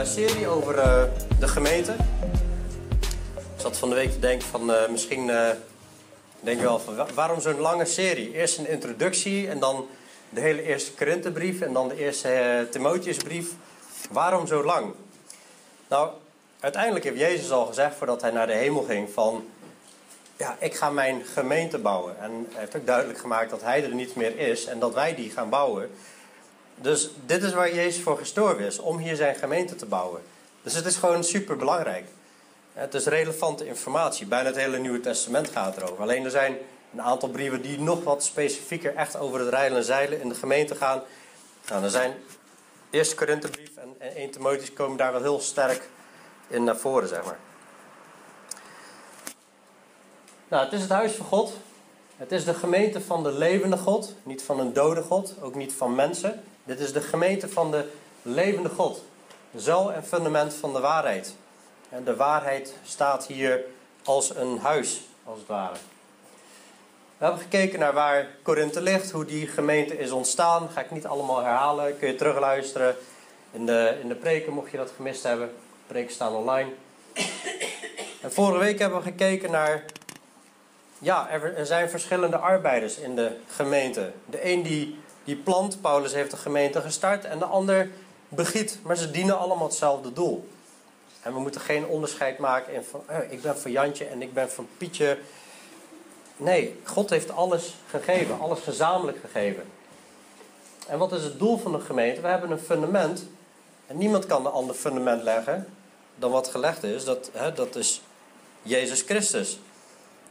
eh, serie over eh, de gemeente. Ik zat van de week te denken van eh, misschien denk wel van wa- waarom zo'n lange serie? Eerst een introductie en dan de hele eerste Korinthebrief en dan de eerste Timotheusbrief. Waarom zo lang? Nou, uiteindelijk heeft Jezus al gezegd voordat hij naar de hemel ging van ja, ik ga mijn gemeente bouwen. En hij heeft ook duidelijk gemaakt dat hij er niet meer is en dat wij die gaan bouwen. Dus dit is waar Jezus voor gestorven is, om hier zijn gemeente te bouwen. Dus het is gewoon super belangrijk. Het is relevante informatie. Bijna het hele Nieuwe Testament gaat erover. Alleen er zijn een aantal brieven die nog wat specifieker echt over het rijden en zeilen in de gemeente gaan. Nou, er zijn eerst Korinthebrief en, en 1 Timotheus komen daar wel heel sterk in naar voren, zeg maar. Nou, het is het huis van God. Het is de gemeente van de levende God, niet van een dode God, ook niet van mensen. Dit is de gemeente van de levende God. Zo en fundament van de waarheid. En de waarheid staat hier als een huis, als het ware. We hebben gekeken naar waar Korinthe ligt, hoe die gemeente is ontstaan. Ga ik niet allemaal herhalen, kun je terugluisteren in de, in de preken, mocht je dat gemist hebben. De preken staan online. En vorige week hebben we gekeken naar ja, er, er zijn verschillende arbeiders in de gemeente. De een die, die plant, Paulus heeft de gemeente gestart, en de ander begiet. Maar ze dienen allemaal hetzelfde doel. En we moeten geen onderscheid maken in van, eh, ik ben van Jantje en ik ben van Pietje. Nee, God heeft alles gegeven, alles gezamenlijk gegeven. En wat is het doel van de gemeente? We hebben een fundament. En niemand kan een ander fundament leggen dan wat gelegd is. Dat, hè, dat is Jezus Christus.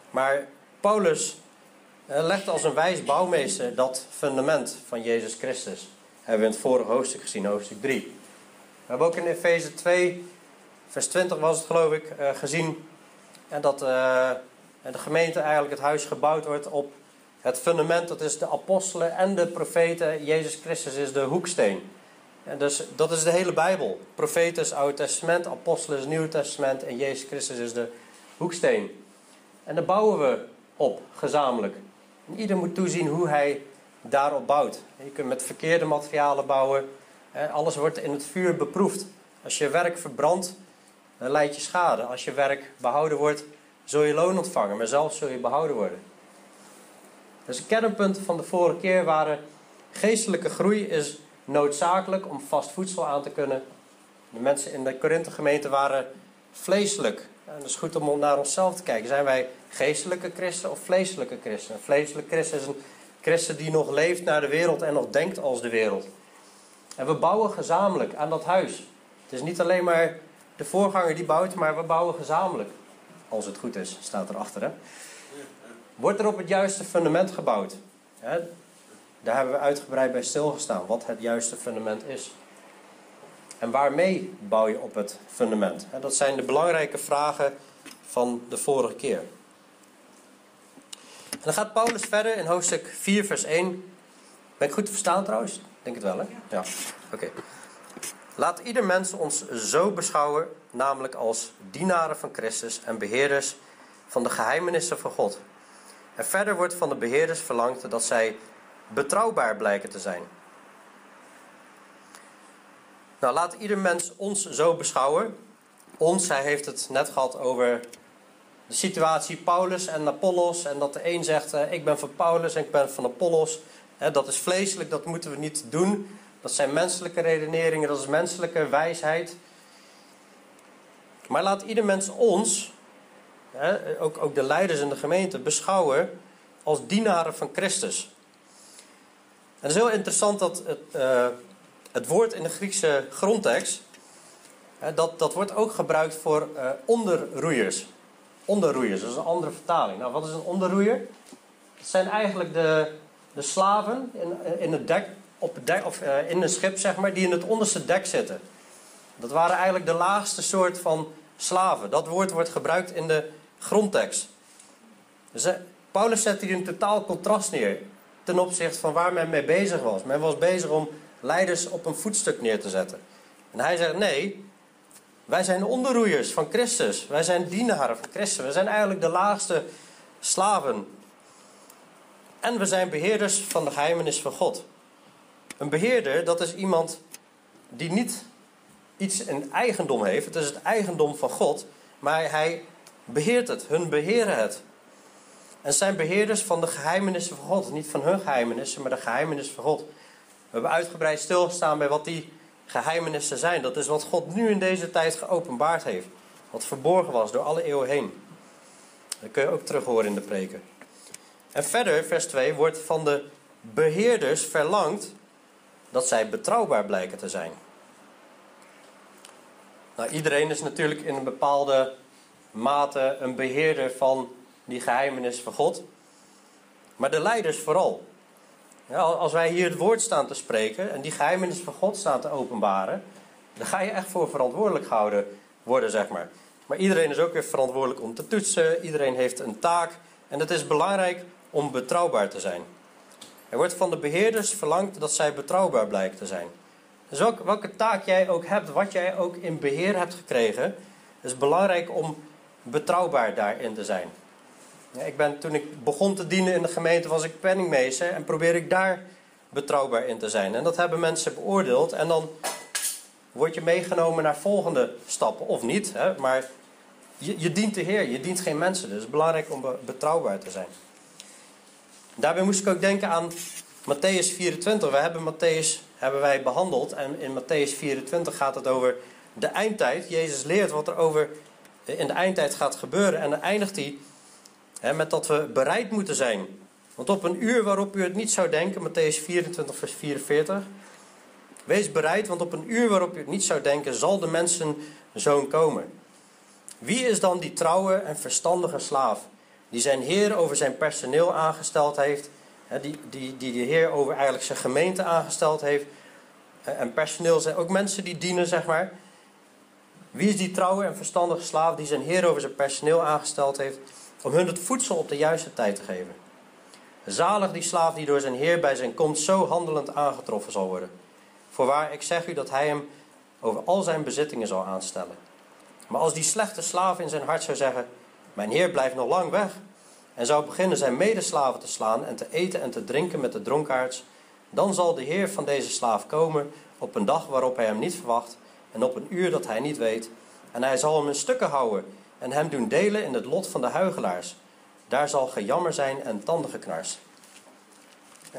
Maar Paulus legt als een wijs bouwmeester dat fundament van Jezus Christus. Hebben we in het vorige hoofdstuk gezien, hoofdstuk 3. We hebben ook in Efeze 2, vers 20 was het geloof ik, eh, gezien en dat eh, de gemeente eigenlijk het huis gebouwd wordt op het fundament. Dat is de apostelen en de profeten. Jezus Christus is de hoeksteen. En dus dat is de hele Bijbel. Profeten is Oude Testament, apostelen is het Nieuwe Testament en Jezus Christus is de hoeksteen. En daar bouwen we op, gezamenlijk. Ieder moet toezien hoe hij daarop bouwt. Je kunt met verkeerde materialen bouwen. Alles wordt in het vuur beproefd. Als je werk verbrandt, dan leid je schade. Als je werk behouden wordt, zul je loon ontvangen. Maar zelf zul je behouden worden. Dus de kernpunten van de vorige keer waren... geestelijke groei is noodzakelijk om vast voedsel aan te kunnen. De mensen in de Korinthe gemeente waren vleeselijk. En het is goed om naar onszelf te kijken. Zijn wij geestelijke christen of vleeselijke christen? Een vleeselijke christen is een christen die nog leeft naar de wereld en nog denkt als de wereld. En we bouwen gezamenlijk aan dat huis. Het is niet alleen maar de voorganger die bouwt, maar we bouwen gezamenlijk. Als het goed is, staat erachter. Hè? Wordt er op het juiste fundament gebouwd? Daar hebben we uitgebreid bij stilgestaan, wat het juiste fundament is. En waarmee bouw je op het fundament? Dat zijn de belangrijke vragen van de vorige keer. En dan gaat Paulus verder in hoofdstuk 4, vers 1. Ben ik goed te verstaan trouwens? Denk het wel, hè? Ja. Oké. Laat ieder mens ons zo beschouwen, namelijk als dienaren van Christus en beheerders van de geheimenissen van God. En verder wordt van de beheerders verlangd dat zij betrouwbaar blijken te zijn. Nou, laat ieder mens ons zo beschouwen. Ons, hij heeft het net gehad over de situatie Paulus en Apollos. En dat de een zegt, eh, ik ben van Paulus en ik ben van Apollos. Eh, dat is vleeselijk, dat moeten we niet doen. Dat zijn menselijke redeneringen, dat is menselijke wijsheid. Maar laat ieder mens ons, eh, ook, ook de leiders in de gemeente, beschouwen als dienaren van Christus. En het is heel interessant dat het, uh, het woord in de Griekse grondtekst, dat, dat wordt ook gebruikt voor uh, onderroeiers. Onderroeiers, dat is een andere vertaling. Nou, wat is een onderroeier? Dat zijn eigenlijk de, de slaven in, in het dek, op het dek, of uh, in een schip, zeg maar, die in het onderste dek zitten. Dat waren eigenlijk de laagste soort van slaven. Dat woord wordt gebruikt in de grondtekst. Dus, Paulus zet hier een totaal contrast neer ten opzichte van waar men mee bezig was. Men was bezig om leiders op een voetstuk neer te zetten. En hij zegt: nee, wij zijn onderroeiers van Christus. Wij zijn dienaren van Christus. We zijn eigenlijk de laagste slaven. En we zijn beheerders van de geheimenis van God. Een beheerder, dat is iemand die niet iets in eigendom heeft. Het is het eigendom van God, maar hij beheert het. Hun beheren het. En zijn beheerders van de geheimenissen van God. Niet van hun geheimenissen, maar de geheimenissen van God. We hebben uitgebreid stilgestaan bij wat die geheimenissen zijn. Dat is wat God nu in deze tijd geopenbaard heeft. Wat verborgen was door alle eeuwen heen. Dat kun je ook terug horen in de preken. En verder, vers 2, wordt van de beheerders verlangd dat zij betrouwbaar blijken te zijn. Nou, iedereen is natuurlijk in een bepaalde mate een beheerder van die geheimenis van God. Maar de leiders vooral. Als wij hier het woord staan te spreken en die geheimenis van God staan te openbaren, dan ga je echt voor verantwoordelijk gehouden worden, zeg maar. Maar iedereen is ook weer verantwoordelijk om te toetsen. Iedereen heeft een taak. En het is belangrijk om betrouwbaar te zijn. Er wordt van de beheerders verlangd dat zij betrouwbaar blijken te zijn. Dus welke taak jij ook hebt, wat jij ook in beheer hebt gekregen, is belangrijk om betrouwbaar daarin te zijn. Ik ben, toen ik begon te dienen in de gemeente was ik penningmeester en probeer ik daar betrouwbaar in te zijn. En dat hebben mensen beoordeeld en dan word je meegenomen naar volgende stappen. Of niet, hè? maar je, je dient de Heer, je dient geen mensen. Dus het is belangrijk om betrouwbaar te zijn. Daarbij moest ik ook denken aan Matthäus 24. We hebben Matthäus hebben wij behandeld. En in Matthäus 24 gaat het over de eindtijd. Jezus leert wat er over in de eindtijd gaat gebeuren. En dan eindigt hij met dat we bereid moeten zijn. Want op een uur waarop u het niet zou denken, Matthäus 24, vers 44. Wees bereid, want op een uur waarop u het niet zou denken, zal de mensenzoon komen. Wie is dan die trouwe en verstandige slaaf, die zijn heer over zijn personeel aangesteld heeft, die, die, die de heer over eigenlijk zijn gemeente aangesteld heeft. En personeel zijn ook mensen die dienen, zeg maar. Wie is die trouwe en verstandige slaaf die zijn heer over zijn personeel aangesteld heeft, om hun het voedsel op de juiste tijd te geven? Zalig die slaaf die door zijn heer bij zijn komst zo handelend aangetroffen zal worden. Voorwaar, ik zeg u dat hij hem over al zijn bezittingen zal aanstellen. Maar als die slechte slaaf in zijn hart zou zeggen: Mijn heer blijft nog lang weg, en zou beginnen zijn medeslaven te slaan en te eten en te drinken met de dronkaards, dan zal de heer van deze slaaf komen op een dag waarop hij hem niet verwacht en op een uur dat hij niet weet. En hij zal hem in stukken houden en hem doen delen in het lot van de huigelaars. Daar zal gejammer zijn en tandengeknars.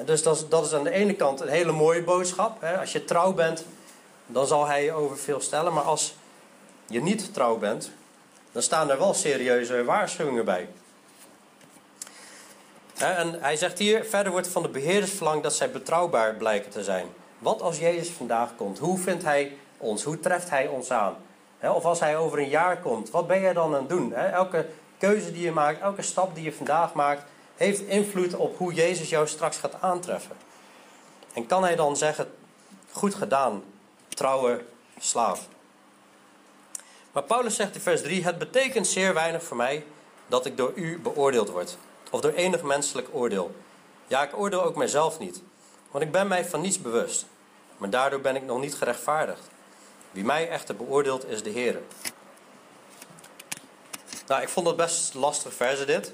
Dus dat is, dat is aan de ene kant een hele mooie boodschap. Als je trouw bent, dan zal hij je over veel stellen. Maar als je niet trouw bent, dan staan er wel serieuze waarschuwingen bij. En hij zegt hier, verder wordt van de beheerders verlangd dat zij betrouwbaar blijken te zijn. Wat als Jezus vandaag komt? Hoe vindt hij ons? Hoe treft hij ons aan? Of als hij over een jaar komt, wat ben jij dan aan het doen? Elke keuze die je maakt, elke stap die je vandaag maakt, heeft invloed op hoe Jezus jou straks gaat aantreffen. En kan hij dan zeggen, goed gedaan, trouwe slaaf. Maar Paulus zegt in vers 3, het betekent zeer weinig voor mij dat ik door u beoordeeld word. Of door enig menselijk oordeel. Ja, ik oordeel ook mijzelf niet. Want ik ben mij van niets bewust. Maar daardoor ben ik nog niet gerechtvaardigd. Wie mij echter beoordeelt is de Heer. Nou, ik vond het best lastig verse dit.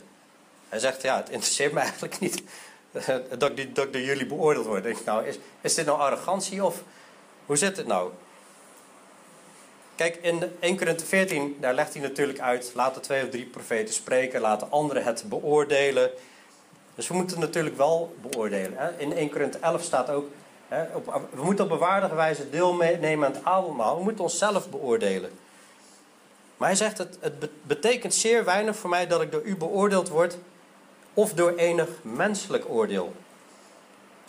Hij zegt, ja, het interesseert me eigenlijk niet dat ik, dat door jullie beoordeeld word. Denk ik, nou, is, is dit nou arrogantie of hoe zit het nou? Kijk, in 1 Korinthe 14, daar legt hij natuurlijk uit: laten twee of drie profeten spreken, laten anderen het beoordelen. Dus we moeten het natuurlijk wel beoordelen. Hè? In 1 Korinthe 11 staat ook: we moeten op bewaardige wijze deelnemen aan het avondmaal. We moeten onszelf beoordelen. Maar hij zegt: het, betekent zeer weinig voor mij dat ik door u beoordeeld word, of door enig menselijk oordeel.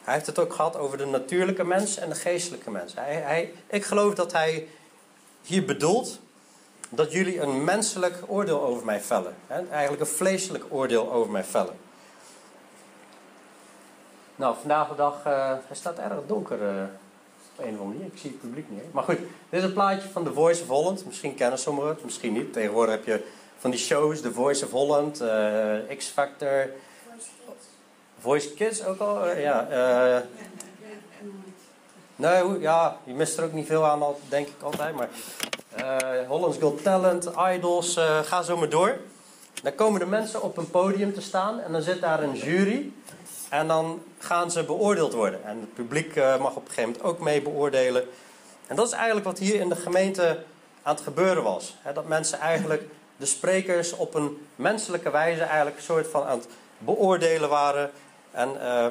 Hij heeft het ook gehad over de natuurlijke mens en de geestelijke mens. Hij, hij, ik geloof dat hij hier bedoelt dat jullie een menselijk oordeel over mij vellen. Eigenlijk een vleeselijk oordeel over mij vellen. Nou, vandaag de dag, uh, het staat erg donker uh, op een of andere manier. Ik zie het publiek niet. Maar goed, dit is een plaatje van The Voice of Holland. Misschien kennen sommigen het, misschien niet. Tegenwoordig heb je van die shows, The Voice of Holland, uh, X Factor. Voice Kids ook al, ja. Nee, ja, je mist er ook niet veel aan, denk ik altijd. Maar Hollands Got Talent, Idols, ga zo maar door. Dan komen de mensen op een podium te staan en dan zit daar een jury. En dan gaan ze beoordeeld worden. En het publiek uh, mag op een gegeven moment ook mee beoordelen. En dat is eigenlijk wat hier in de gemeente aan het gebeuren was. dat mensen eigenlijk de sprekers op een menselijke wijze eigenlijk een soort van aan het beoordelen waren. En uh,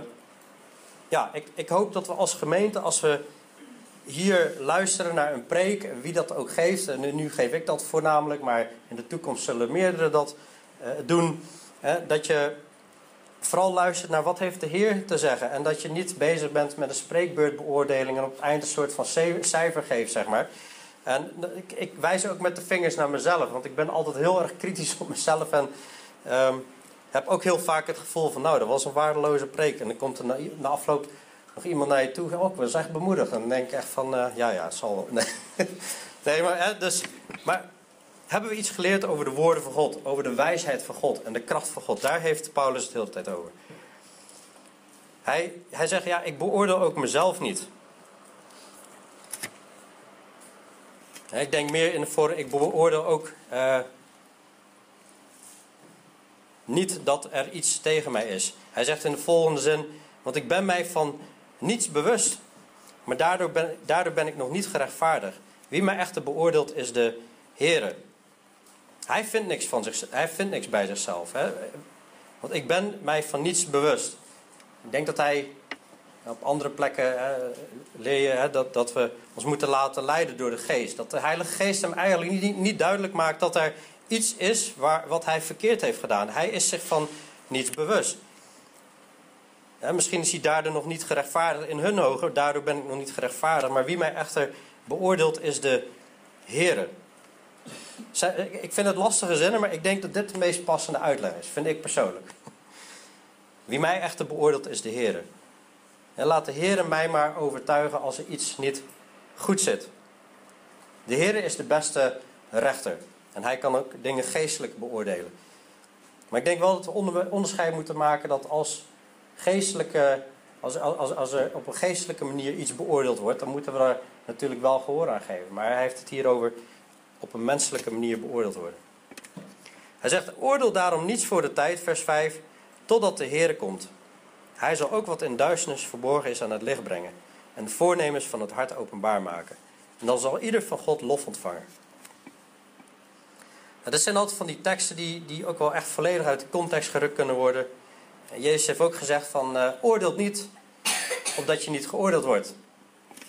ja, ik, ik hoop dat we als gemeente, als we hier luisteren naar een preek, wie dat ook geeft, en nu geef ik dat voornamelijk, maar in de toekomst zullen meerdere dat uh, doen, dat je vooral luistert naar wat heeft de Heer te zeggen. En dat je niet bezig bent met een spreekbeurtbeoordeling en op het eind een soort van cijfer geeft, zeg maar. En ik, ik wijs ook met de vingers naar mezelf, want ik ben altijd heel erg kritisch op mezelf en um, heb ook heel vaak het gevoel van, nou, dat was een waardeloze preek. En dan komt er na, afloop nog iemand naar je toe, oh, dat is echt bemoedigd. En denk ik echt van, uh, ja, ja, het zal Nee, nee maar, hè, dus, maar hebben we iets geleerd over de woorden van God, over de wijsheid van God en de kracht van God? Daar heeft Paulus het de hele tijd over. Hij, hij zegt, ja, ik beoordeel ook mezelf niet. Ik denk meer in de vorm, ik beoordeel ook uh, niet dat er iets tegen mij is. Hij zegt in de volgende zin, want ik ben mij van niets bewust, maar daardoor ben, daardoor ben ik nog niet gerechtvaardigd. Wie mij echter beoordeelt is de Heere. Hij vindt niks, van zich, hij vindt niks bij zichzelf. Hè? Want ik ben mij van niets bewust. Ik denk dat hij op andere plekken hè, leer je hè, dat, dat we ons moeten laten leiden door de geest. Dat de Heilige Geest hem eigenlijk niet, niet duidelijk maakt dat er iets is waar, wat hij verkeerd heeft gedaan. Hij is zich van niets bewust. misschien is hij daardoor nog niet gerechtvaardigd in hun ogen. Daardoor ben ik nog niet gerechtvaardigd. Maar wie mij echter beoordeelt is de Heer. Ik vind het lastige zinnen, maar ik denk dat dit de meest passende uitleg is. Vind ik persoonlijk. Wie mij echter beoordeelt is de Heer. En laat de Heer mij maar overtuigen als er iets niet goed zit. De Heer is de beste rechter. En hij kan ook dingen geestelijk beoordelen. Maar ik denk wel dat we onderscheid moeten maken dat als, geestelijke, als, als, als er op een geestelijke manier iets beoordeeld wordt, dan moeten we daar natuurlijk wel gehoor aan geven. Maar hij heeft het hier over op een menselijke manier beoordeeld worden. Hij zegt: Oordeel daarom niets voor de tijd, vers 5, totdat de Heer komt. Hij zal ook wat in duisternis verborgen is aan het licht brengen en de voornemens van het hart openbaar maken. En dan zal ieder van God lof ontvangen. Dat zijn altijd van die teksten die, die ook wel echt volledig uit de context gerukt kunnen worden. Jezus heeft ook gezegd van uh, niet opdat je niet geoordeeld wordt.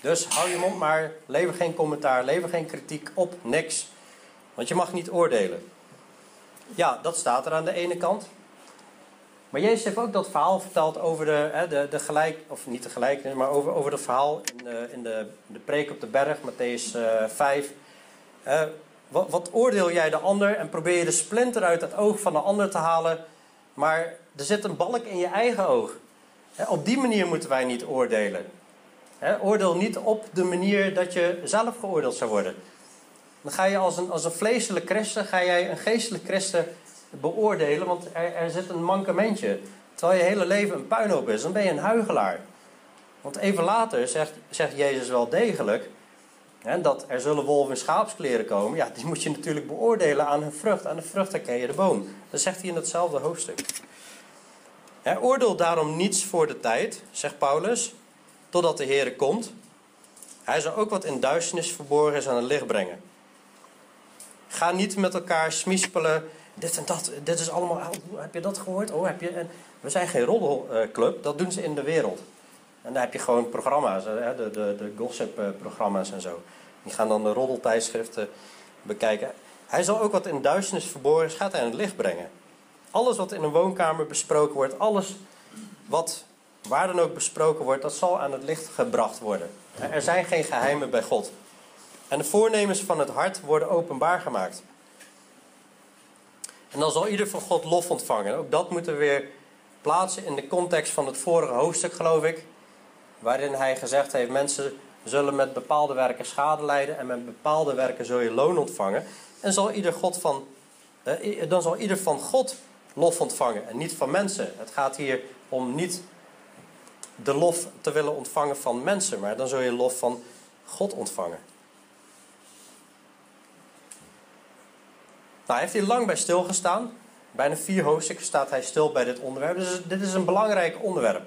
Dus hou je mond maar, lever geen commentaar, lever geen kritiek op, niks. Want je mag niet oordelen. Ja, dat staat er aan de ene kant. Maar Jezus heeft ook dat verhaal verteld over de, hè, de, de gelijk, of niet de gelijkenis, maar over, over het verhaal in de, in de, de preek op de berg, Matthäus uh, 5. Uh, wat, wat, oordeel jij de ander en probeer je de splinter uit het oog van de ander te halen, maar er zit een balk in je eigen oog. op die manier moeten wij niet oordelen. Oordeel niet op de manier dat je zelf geoordeeld zou worden. Dan ga je als een, als een vleeselijk christen, ga jij een geestelijk christen beoordelen, want er, er zit een mankementje. Terwijl je hele leven een puinhoop is, dan ben je een huigelaar. Want even later zegt, zegt Jezus wel degelijk hè, dat er zullen wolven in schaapskleren komen. Ja, die moet je natuurlijk beoordelen aan hun vrucht. Aan de vrucht herken je de boom. Dat zegt hij in hetzelfde hoofdstuk. Hij oordeelt daarom niets voor de tijd, zegt Paulus, totdat de Heer komt. Hij zal ook wat in duisternis verborgen is aan het licht brengen. Ga niet met elkaar smispelen dit en dat, dit is allemaal, oh, heb je dat gehoord? Oh, heb je, en we zijn geen roddelclub, dat doen ze in de wereld. En daar heb je gewoon programma's, de, de, de gossip-programma's en zo. Die gaan dan de roddeltijdschriften bekijken. Hij zal ook wat in duisternis verborgen is, gaat hij aan het licht brengen. Alles wat in een woonkamer besproken wordt, alles wat waar dan ook besproken wordt, dat zal aan het licht gebracht worden. Er zijn geen geheimen bij God. En de voornemens van het hart worden openbaar gemaakt. En dan zal ieder van God lof ontvangen. Ook dat moeten we weer plaatsen in de context van het vorige hoofdstuk, geloof ik. Waarin hij gezegd heeft: mensen zullen met bepaalde werken schade lijden en met bepaalde werken zul je loon ontvangen. En zal ieder God van, eh, dan zal ieder van God lof ontvangen en niet van mensen. Het gaat hier om niet de lof te willen ontvangen van mensen, maar dan zul je lof van God ontvangen. Nou, hij heeft hier lang bij stilgestaan. Bijna vier hoofdstukken staat hij stil bij dit onderwerp. Dus dit is een belangrijk onderwerp.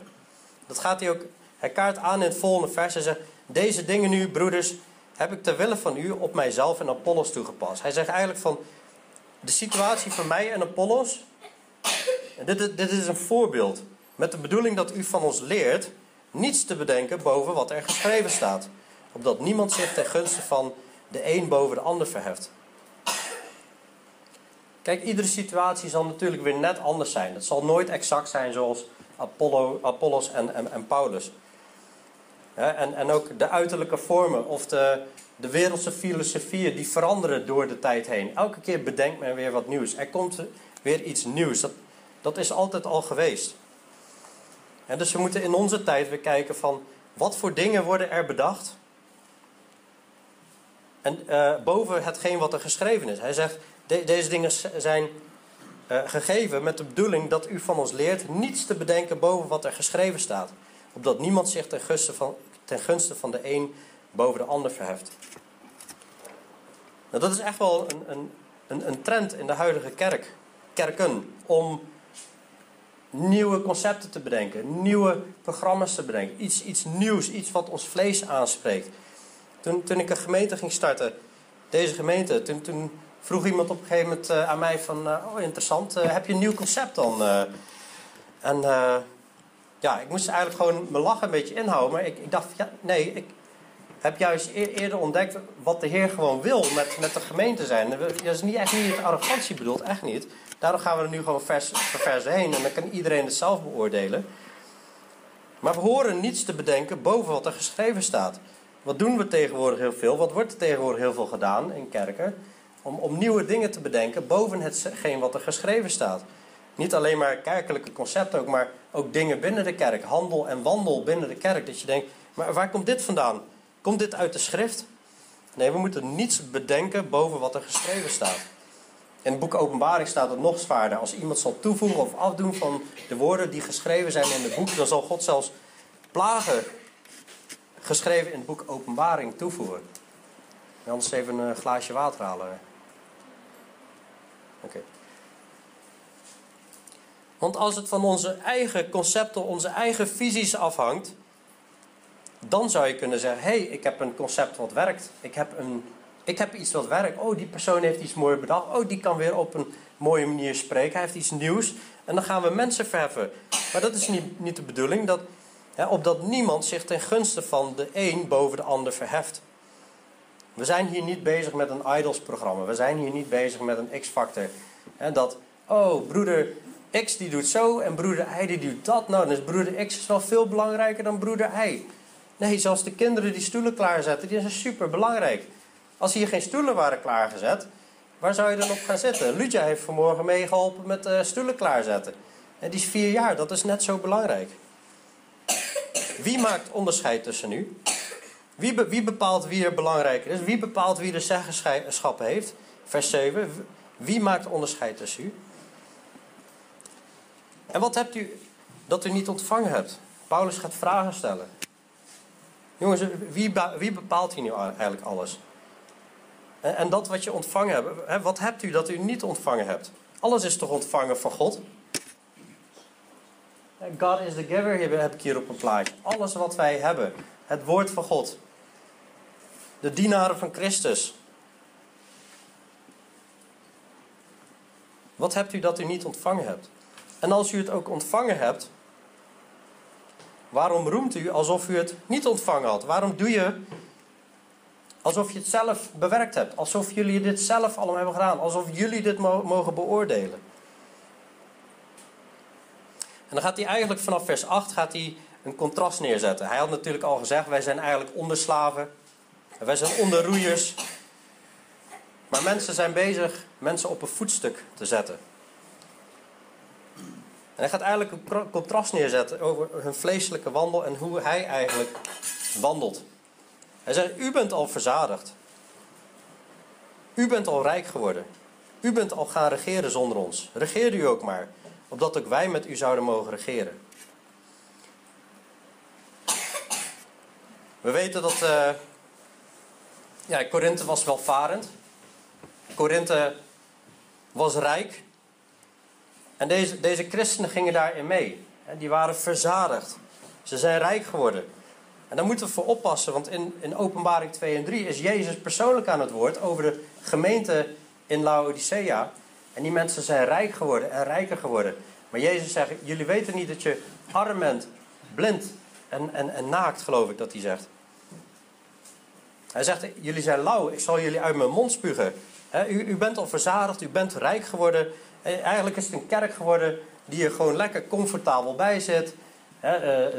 Dat gaat hij ook. Hij kaart aan in het volgende vers. Hij zegt: Deze dingen nu, broeders, heb ik ter wille van u op mijzelf en Apollos toegepast. Hij zegt eigenlijk van de situatie van mij en Apollos. Dit, dit is een voorbeeld. Met de bedoeling dat u van ons leert niets te bedenken boven wat er geschreven staat. Opdat niemand zich ten gunste van de een boven de ander verheft. Kijk, iedere situatie zal natuurlijk weer net anders zijn. Het zal nooit exact zijn zoals Apollo, Apollos en, en, Paulus. en, en ook de uiterlijke vormen of de, de wereldse filosofieën die veranderen door de tijd heen. Elke keer bedenkt men weer wat nieuws. Er komt weer iets nieuws. Dat, dat is altijd al geweest. Dus we moeten in onze tijd weer kijken van wat voor dingen worden er bedacht. En uh, boven hetgeen wat er geschreven is. Hij zegt, deze dingen zijn uh, gegeven met de bedoeling dat u van ons leert niets te bedenken boven wat er geschreven staat. Opdat niemand zich ten gunste van, ten gunste van de een boven de ander verheft. Nou, dat is echt wel een, een, een trend in de huidige kerk, kerken om nieuwe concepten te bedenken, nieuwe programma's te bedenken, iets, iets nieuws, iets wat ons vlees aanspreekt. Toen, toen ik een gemeente ging starten, deze gemeente, toen, toen vroeg iemand op een gegeven moment uh, aan mij van, uh, oh interessant, uh, heb je een nieuw concept dan? en ja, ik moest eigenlijk gewoon mijn lachen een beetje inhouden, maar ik, ik dacht, ja, nee, ik heb juist eerder ontdekt wat de Heer gewoon wil met, met de gemeente zijn. Dat is niet echt niet arrogantie bedoeld, echt niet. Daarom gaan we er nu gewoon vers voor vers heen en dan kan iedereen het zelf beoordelen. Maar we horen niets te bedenken boven wat er geschreven staat. Wat doen we tegenwoordig heel veel? Wat wordt er tegenwoordig heel veel gedaan in kerken? Om, om nieuwe dingen te bedenken boven hetgeen wat er geschreven staat. Niet alleen maar kerkelijke concepten, ook, maar ook dingen binnen de kerk. Handel en wandel binnen de kerk. Dat je denkt, maar waar komt dit vandaan? Komt dit uit de schrift? Nee, we moeten niets bedenken boven wat er geschreven staat. In het boek Openbaring staat het nog zwaarder. Als iemand zal toevoegen of afdoen van de woorden die geschreven zijn in het boek, dan zal God zelfs plagen geschreven in het boek Openbaring toevoegen. Anders even een glaasje water halen. Oké. Want als het van onze eigen concepten, onze eigen visies afhangt, dan zou je kunnen zeggen: hé, hey, ik heb een concept wat werkt. Ik heb, een, ik heb iets wat werkt. Oh, die persoon heeft iets moois bedacht. Oh, die kan weer op een mooie manier spreken. Hij heeft iets nieuws. En dan gaan we mensen verheffen. Maar dat is niet, niet de bedoeling. Dat, hè, opdat niemand zich ten gunste van de een boven de ander verheft. We zijn hier niet bezig met een idols-programma. We zijn hier niet bezig met een X-factor. Dat, oh, broeder X die doet zo en broeder Y die doet dat. Nou, is broeder X is wel veel belangrijker dan broeder Y. Nee, zelfs de kinderen die stoelen klaarzetten, die zijn super belangrijk. Als hier geen stoelen waren klaargezet, waar zou je dan op gaan zitten? Ludja heeft vanmorgen meegeholpen met uh, stoelen klaarzetten. En die is vier jaar, dat is net zo belangrijk. Wie maakt onderscheid tussen u? Wie, wie bepaalt wie er belangrijker is? Wie bepaalt wie de zeggenschap heeft? Vers 7. Wie maakt onderscheid tussen u? En wat hebt u dat u niet ontvangen hebt? Paulus gaat vragen stellen. Jongens, wie, wie bepaalt hier nu eigenlijk alles? En, en dat wat je ontvangen hebt, wat hebt u dat u niet ontvangen hebt? Alles is toch ontvangen van God? God is the giver, heb ik hier op een plaatje. Alles wat wij hebben, het woord van God. De dienaren van Christus. Wat hebt u dat u niet ontvangen hebt? En als u het ook ontvangen hebt, Waarom roemt u alsof u het niet ontvangen had? Waarom doe je alsof je het zelf bewerkt hebt? Alsof jullie dit zelf allemaal hebben gedaan? Alsof jullie dit mogen beoordelen? En dan gaat hij eigenlijk vanaf vers 8 gaat hij een contrast neerzetten. Hij had natuurlijk al gezegd, wij zijn eigenlijk onderslaven. Wij zijn onderroeiers. Maar mensen zijn bezig mensen op een voetstuk te zetten. En hij gaat eigenlijk een contrast neerzetten over hun vleeselijke wandel en hoe hij eigenlijk wandelt. Hij zegt: U bent al verzadigd. U bent al rijk geworden. U bent al gaan regeren zonder ons. Regeer u ook maar, opdat ook wij met u zouden mogen regeren. We weten dat. Uh, ja, Korinthe was welvarend. Korinthe was rijk. En deze, deze christenen gingen daarin mee. Die waren verzadigd. Ze zijn rijk geworden. En daar moeten we voor oppassen, want in, in Openbaring 2 en 3 is Jezus persoonlijk aan het woord over de gemeente in Laodicea. En die mensen zijn rijk geworden en rijker geworden. Maar Jezus zegt, jullie weten niet dat je arm bent, blind en, en, en naakt, geloof ik dat hij zegt. Hij zegt, jullie zijn lauw, ik zal jullie uit mijn mond spugen. u, u bent al verzadigd, u bent rijk geworden. Eigenlijk is het een kerk geworden die er gewoon lekker comfortabel bij zit. Eh, eh, eh,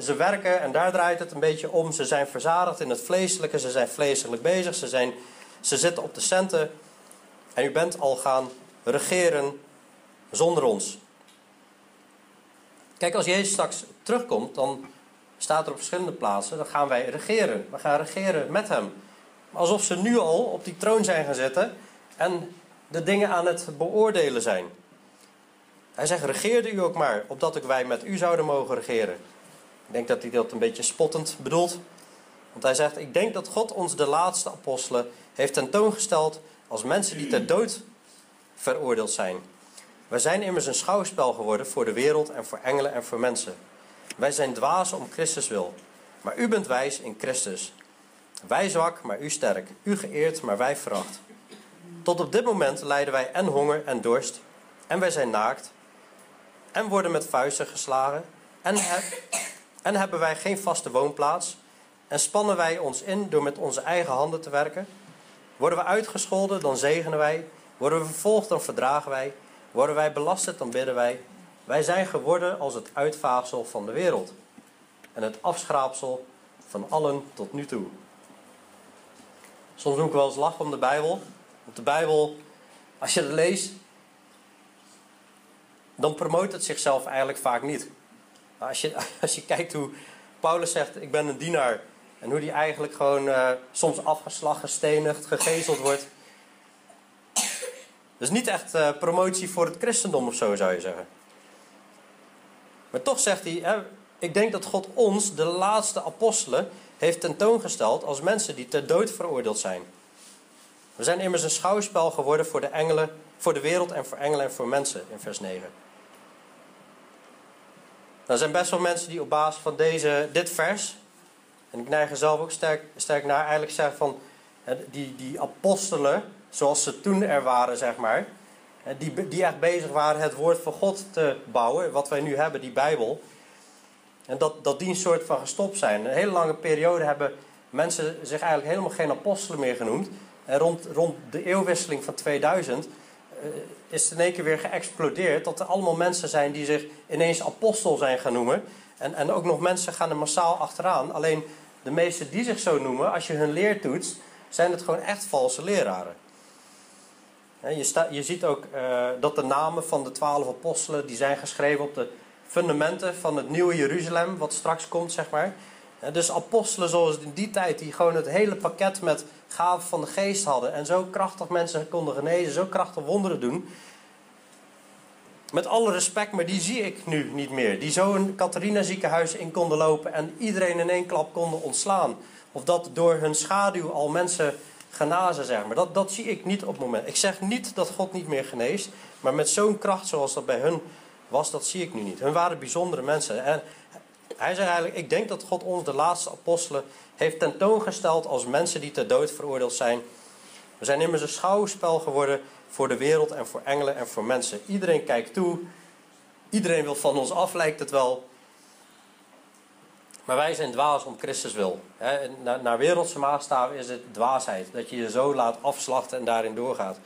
ze werken en daar draait het een beetje om. Ze zijn verzadigd in het vleeselijke, ze zijn vleeselijk bezig, ze, zijn, ze zitten op de centen. En u bent al gaan regeren zonder ons. Kijk, als Jezus straks terugkomt, dan staat er op verschillende plaatsen, dan gaan wij regeren. We gaan regeren met hem. Alsof ze nu al op die troon zijn gaan zitten en de dingen aan het beoordelen zijn. Hij zegt, regeerde u ook maar, opdat ik wij met u zouden mogen regeren. Ik denk dat hij dat een beetje spottend bedoelt. Want hij zegt, ik denk dat God ons de laatste apostelen heeft tentoongesteld als mensen die ter dood veroordeeld zijn. Wij zijn immers een schouwspel geworden voor de wereld en voor engelen en voor mensen. Wij zijn dwazen om Christus wil. Maar u bent wijs in Christus. Wij zwak, maar u sterk. U geëerd, maar wij veracht. Tot op dit moment lijden wij en honger en dorst. En wij zijn naakt. En worden met vuisten geslagen. En, en hebben wij geen vaste woonplaats. En spannen wij ons in door met onze eigen handen te werken. Worden we uitgescholden, dan zegenen wij. Worden we vervolgd, dan verdragen wij. Worden wij belasterd, dan bidden wij. Wij zijn geworden als het uitvaagsel van de wereld. En het afschraapsel van allen tot nu toe. Soms moet ik wel eens lachen om de Bijbel. Want de Bijbel, als je het leest, dan promoot het zichzelf eigenlijk vaak niet. Als je, als je kijkt hoe Paulus zegt, ik ben een dienaar. En hoe die eigenlijk gewoon uh, soms afgeslagen, gestenigd, gegezeld wordt. Dus niet echt uh, promotie voor het christendom of zo zou je zeggen. Maar toch zegt hij, hè, ik denk dat God ons, de laatste apostelen, heeft tentoongesteld als mensen die ter dood veroordeeld zijn. We zijn immers een schouwspel geworden voor de engelen, voor de wereld en voor engelen en voor mensen in vers 9. Er zijn best wel mensen die op basis van deze, dit vers, en ik neig er zelf ook sterk, sterk naar, eigenlijk zeggen van die, die apostelen, zoals ze toen er waren, zeg maar, die, die echt bezig waren het woord van God te bouwen, wat wij nu hebben, die Bijbel. En dat, dat die een soort van gestopt zijn. Een hele lange periode hebben mensen zich eigenlijk helemaal geen apostelen meer genoemd. En rond, rond de eeuwwisseling van 2000 uh, is het in één keer weer geëxplodeerd. Dat er allemaal mensen zijn die zich ineens apostel zijn gaan noemen. En, en ook nog mensen gaan er massaal achteraan. Alleen de meeste die zich zo noemen, als je hun leer toetst, zijn het gewoon echt valse leraren. Je, sta, je ziet ook uh, dat de namen van de twaalf apostelen, die zijn geschreven op de fundamenten van het nieuwe Jeruzalem, wat straks komt, zeg maar. Dus apostelen zoals in die tijd, die gewoon het hele pakket met gaven van de geest hadden. En zo krachtig mensen konden genezen, zo krachtig wonderen doen. Met alle respect, maar die zie ik nu niet meer. Die zo een Catharina ziekenhuis in konden lopen en iedereen in één klap konden ontslaan. Of dat door hun schaduw al mensen genazen, zeg maar. Dat, dat zie ik niet op het moment. Ik zeg niet dat God niet meer geneest, maar met zo'n kracht zoals dat bij hun was, dat zie ik nu niet. Hun waren bijzondere mensen. En hij zegt eigenlijk, ik denk dat God ons, de laatste apostelen, heeft tentoongesteld als mensen die ter dood veroordeeld zijn. We zijn immers een schouwspel geworden voor de wereld en voor engelen en voor mensen. Iedereen kijkt toe. Iedereen wil van ons af, lijkt het wel. Maar wij zijn dwaas om Christus wil. naar, wereldse maatstaven is het dwaasheid. Dat je je zo laat afslachten en daarin doorgaat.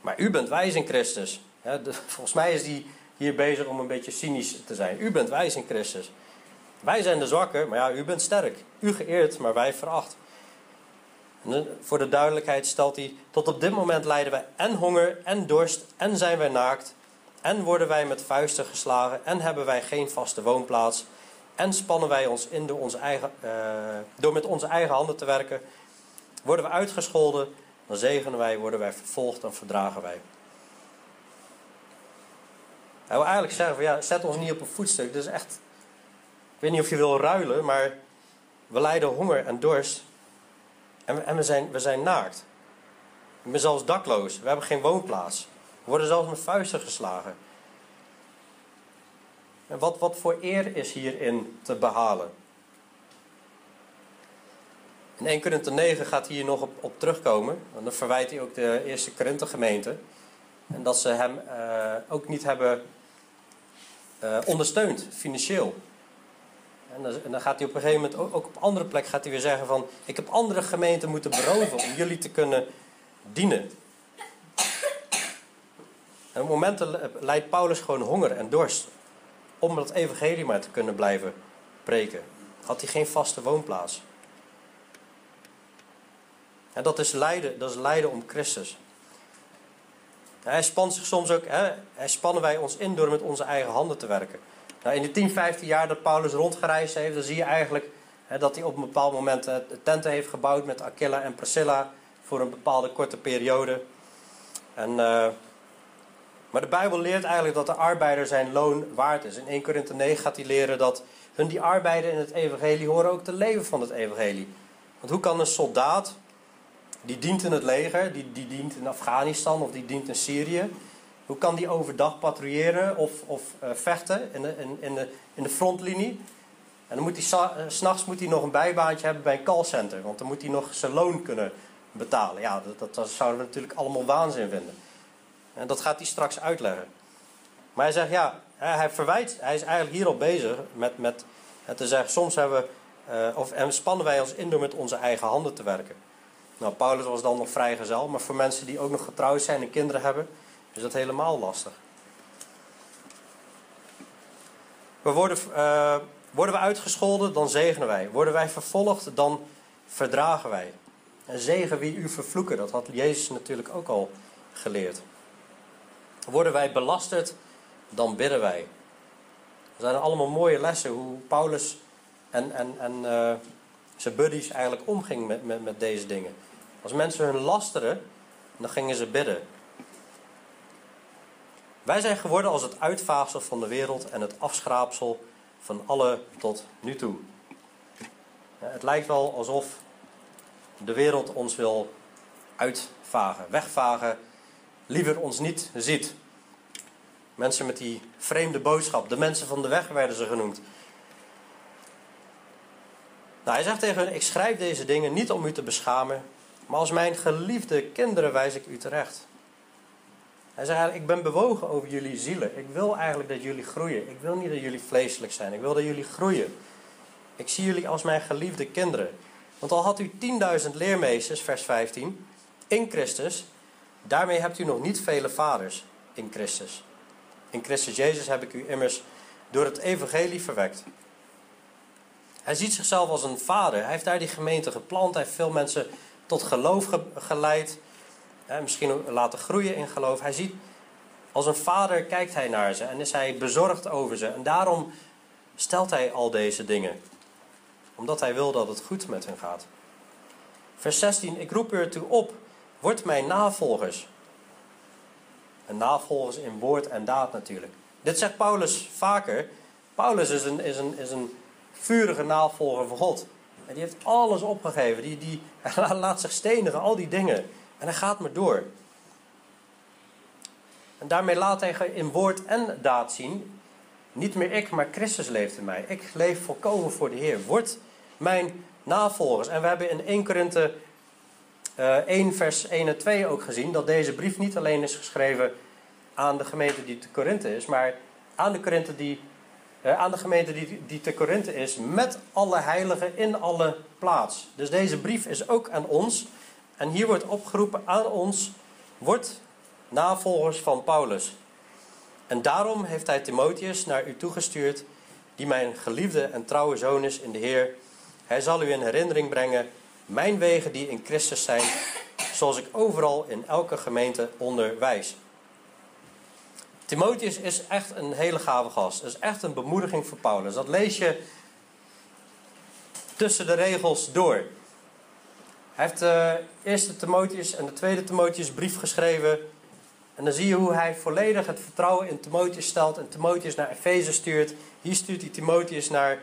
Maar u bent wijs in Christus. volgens mij is hij hier bezig om een beetje cynisch te zijn. U bent wijs in Christus. Wij zijn de zwakken, maar ja, u bent sterk. U geëerd, maar wij veracht. En voor de duidelijkheid stelt hij: Tot op dit moment lijden wij en honger en dorst, en zijn wij naakt, en worden wij met vuisten geslagen, en hebben wij geen vaste woonplaats, en spannen wij ons in door, onze eigen, uh, door met onze eigen handen te werken. Worden we uitgescholden, dan zegenen wij, worden wij vervolgd, dan verdragen wij. Hij wil eigenlijk zeggen: van, ja, zet ons niet op een voetstuk. Dus echt, ik weet niet of je wil ruilen, maar we lijden honger en dorst. En we, en we, zijn, we zijn naakt. Ik ben zelfs dakloos. We hebben geen woonplaats. We worden zelfs met vuisten geslagen. En wat, wat voor eer is hierin te behalen? In 1 Korinther 9 gaat hier nog op, op terugkomen. Want dan verwijt hij ook de eerste Korinther gemeente. En dat ze hem uh, ook niet hebben uh, ondersteund, financieel. En dan, gaat hij op een gegeven moment, ook, ook op andere plek, gaat hij weer zeggen van... Ik heb andere gemeenten moeten beroven om jullie te kunnen dienen. En op momenten leidt Paulus gewoon honger en dorst. Om dat evangelie maar te kunnen blijven preken. Had hij geen vaste woonplaats. En dat is lijden, dat is lijden om Christus. Hij spant zich soms ook, hè, hij spannen wij ons in door met onze eigen handen te werken. Nou, in de 10, 15 jaar dat Paulus rondgereisd heeft, dan zie je eigenlijk hè, dat hij op een bepaald moment uh, tenten heeft gebouwd met Aquila en Priscilla voor een bepaalde korte periode. En, uh, maar de Bijbel leert eigenlijk dat de arbeider zijn loon waard is. In 1 Korinthe 9 gaat hij leren dat hun die arbeiden in het evangelie horen ook te leven van het evangelie. Want hoe kan een soldaat die dient in het leger, die, die dient in Afghanistan of die dient in Syrië. Hoe kan die overdag patrouilleren of, of uh, vechten in de, in, in, de, in de frontlinie? En dan moet hij uh, s'nachts moet hij nog een bijbaantje hebben bij een callcenter, want dan moet hij nog zijn loon kunnen betalen. Ja, dat, dat, zouden we natuurlijk allemaal waanzin vinden. En dat gaat hij straks uitleggen. Maar hij zegt ja, hij verwijt, hij is eigenlijk hier al bezig met, met te zeggen, soms hebben we, of, en spannen wij ons in door met onze eigen handen te werken. Nou, Paulus was dan nog vrijgezel, maar voor mensen die ook nog getrouwd zijn en kinderen hebben, is dat helemaal lastig. We worden, uh, worden we uitgescholden, dan zegenen wij. Worden wij vervolgd, dan verdragen wij. En zegen wie u vervloeken, dat had Jezus natuurlijk ook al geleerd. Worden wij belasterd, dan bidden wij. Dat zijn allemaal mooie lessen hoe Paulus en, en, en uh, zijn buddies eigenlijk omging met, met, met deze dingen. Als mensen hun lasteren, dan gingen ze bidden. Wij zijn geworden als het uitvaagsel van de wereld en het afschraapsel van alle tot nu toe. Het lijkt wel alsof de wereld ons wil uitvagen, wegvagen, liever ons niet ziet. Mensen met die vreemde boodschap, de mensen van de weg werden ze genoemd. Nou, hij zegt tegen hen: Ik schrijf deze dingen niet om u te beschamen, maar als mijn geliefde kinderen wijs ik u terecht. Hij zegt eigenlijk, ik ben bewogen over jullie zielen. Ik wil eigenlijk dat jullie groeien. Ik wil niet dat jullie vleeselijk zijn. Ik wil dat jullie groeien. Ik zie jullie als mijn geliefde kinderen. Want al had u 10.000 leermeesters, vers 15, in Christus, daarmee hebt u nog niet vele vaders in Christus. In Christus Jezus heb ik u immers door het evangelie verwekt. Hij ziet zichzelf als een vader. Hij heeft daar die gemeente geplant. Hij heeft veel mensen tot geloof geleid. misschien laten groeien in geloof. Hij ziet, als een vader kijkt hij naar ze en is hij bezorgd over ze. En daarom stelt hij al deze dingen. Omdat hij wil dat het goed met hen gaat. Vers 16. Ik roep u ertoe op. Word mijn navolgers. En navolgers in woord en daad natuurlijk. Dit zegt Paulus vaker. Paulus is een, is een, is een vurige navolger van God. En die heeft alles opgegeven. Die, die, laat zich stenigen, al die dingen. En hij gaat maar door. En daarmee laat hij in woord en daad zien. Niet meer ik, maar Christus leeft in mij. Ik leef volkomen voor de Heer. Word mijn navolgers. En we hebben in 1 Korinthe uh, 1 vers 1 en 2 ook gezien... dat deze brief niet alleen is geschreven aan de gemeente die te Korinthe is... maar aan de Korinthe die eh, aan de gemeente die, die te Korinthe is, met alle heiligen in alle plaats. Dus deze brief is ook aan ons. En hier wordt opgeroepen aan ons, wordt navolgers van Paulus. En daarom heeft hij Timotheus naar u toegestuurd, die mijn geliefde en trouwe zoon is in de Heer. Hij zal u in herinnering brengen mijn wegen die in Christus zijn, zoals ik overal in elke gemeente onderwijs. Timotheus is echt een hele gave gast. Is echt een bemoediging voor Paulus. Dat lees je tussen de regels door. Hij heeft de eerste Timotheus en de tweede Timotheus brief geschreven. En dan zie je hoe hij volledig het vertrouwen in Timotheus stelt en Timotheus naar Efeze stuurt. Hier stuurt hij Timotheus naar